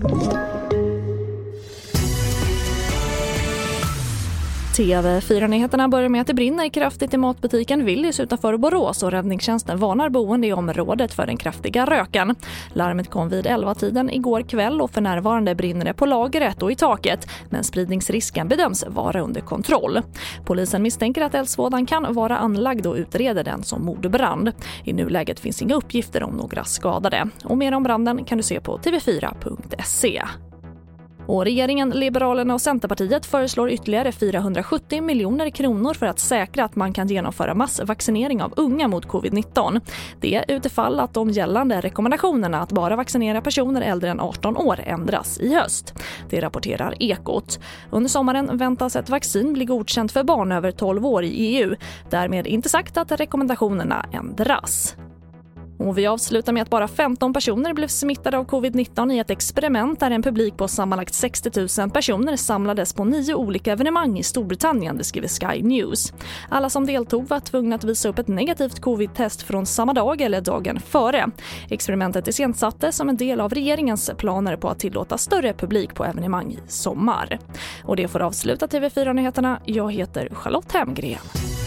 Thank you. TV4-nyheterna börjar med att det brinner kraftigt i matbutiken Willys utanför Borås och räddningstjänsten varnar boende i området för den kraftiga röken. Larmet kom vid 11-tiden igår kväll och för närvarande brinner det på lagret och i taket men spridningsrisken bedöms vara under kontroll. Polisen misstänker att eldsvådan kan vara anlagd och utreder den som mordbrand. I nuläget finns inga uppgifter om några skadade. Och mer om branden kan du se på tv4.se. Och regeringen, Liberalerna och Centerpartiet föreslår ytterligare 470 miljoner kronor för att säkra att man kan genomföra massvaccinering av unga mot covid-19. Det utifall att de gällande rekommendationerna att bara vaccinera personer äldre än 18 år ändras i höst. Det rapporterar Ekot. Under sommaren väntas ett vaccin bli godkänt för barn över 12 år i EU. Därmed inte sagt att rekommendationerna ändras. Och vi avslutar med att bara 15 personer blev smittade av covid-19 i ett experiment där en publik på sammanlagt 60 000 personer samlades på nio olika evenemang i Storbritannien, det skriver Sky News. Alla som deltog var tvungna att visa upp ett negativt covid-test från samma dag eller dagen före. Experimentet iscensattes som en del av regeringens planer på att tillåta större publik på evenemang i sommar. Och det får avsluta TV4-nyheterna. Jag heter Charlotte Hemgren.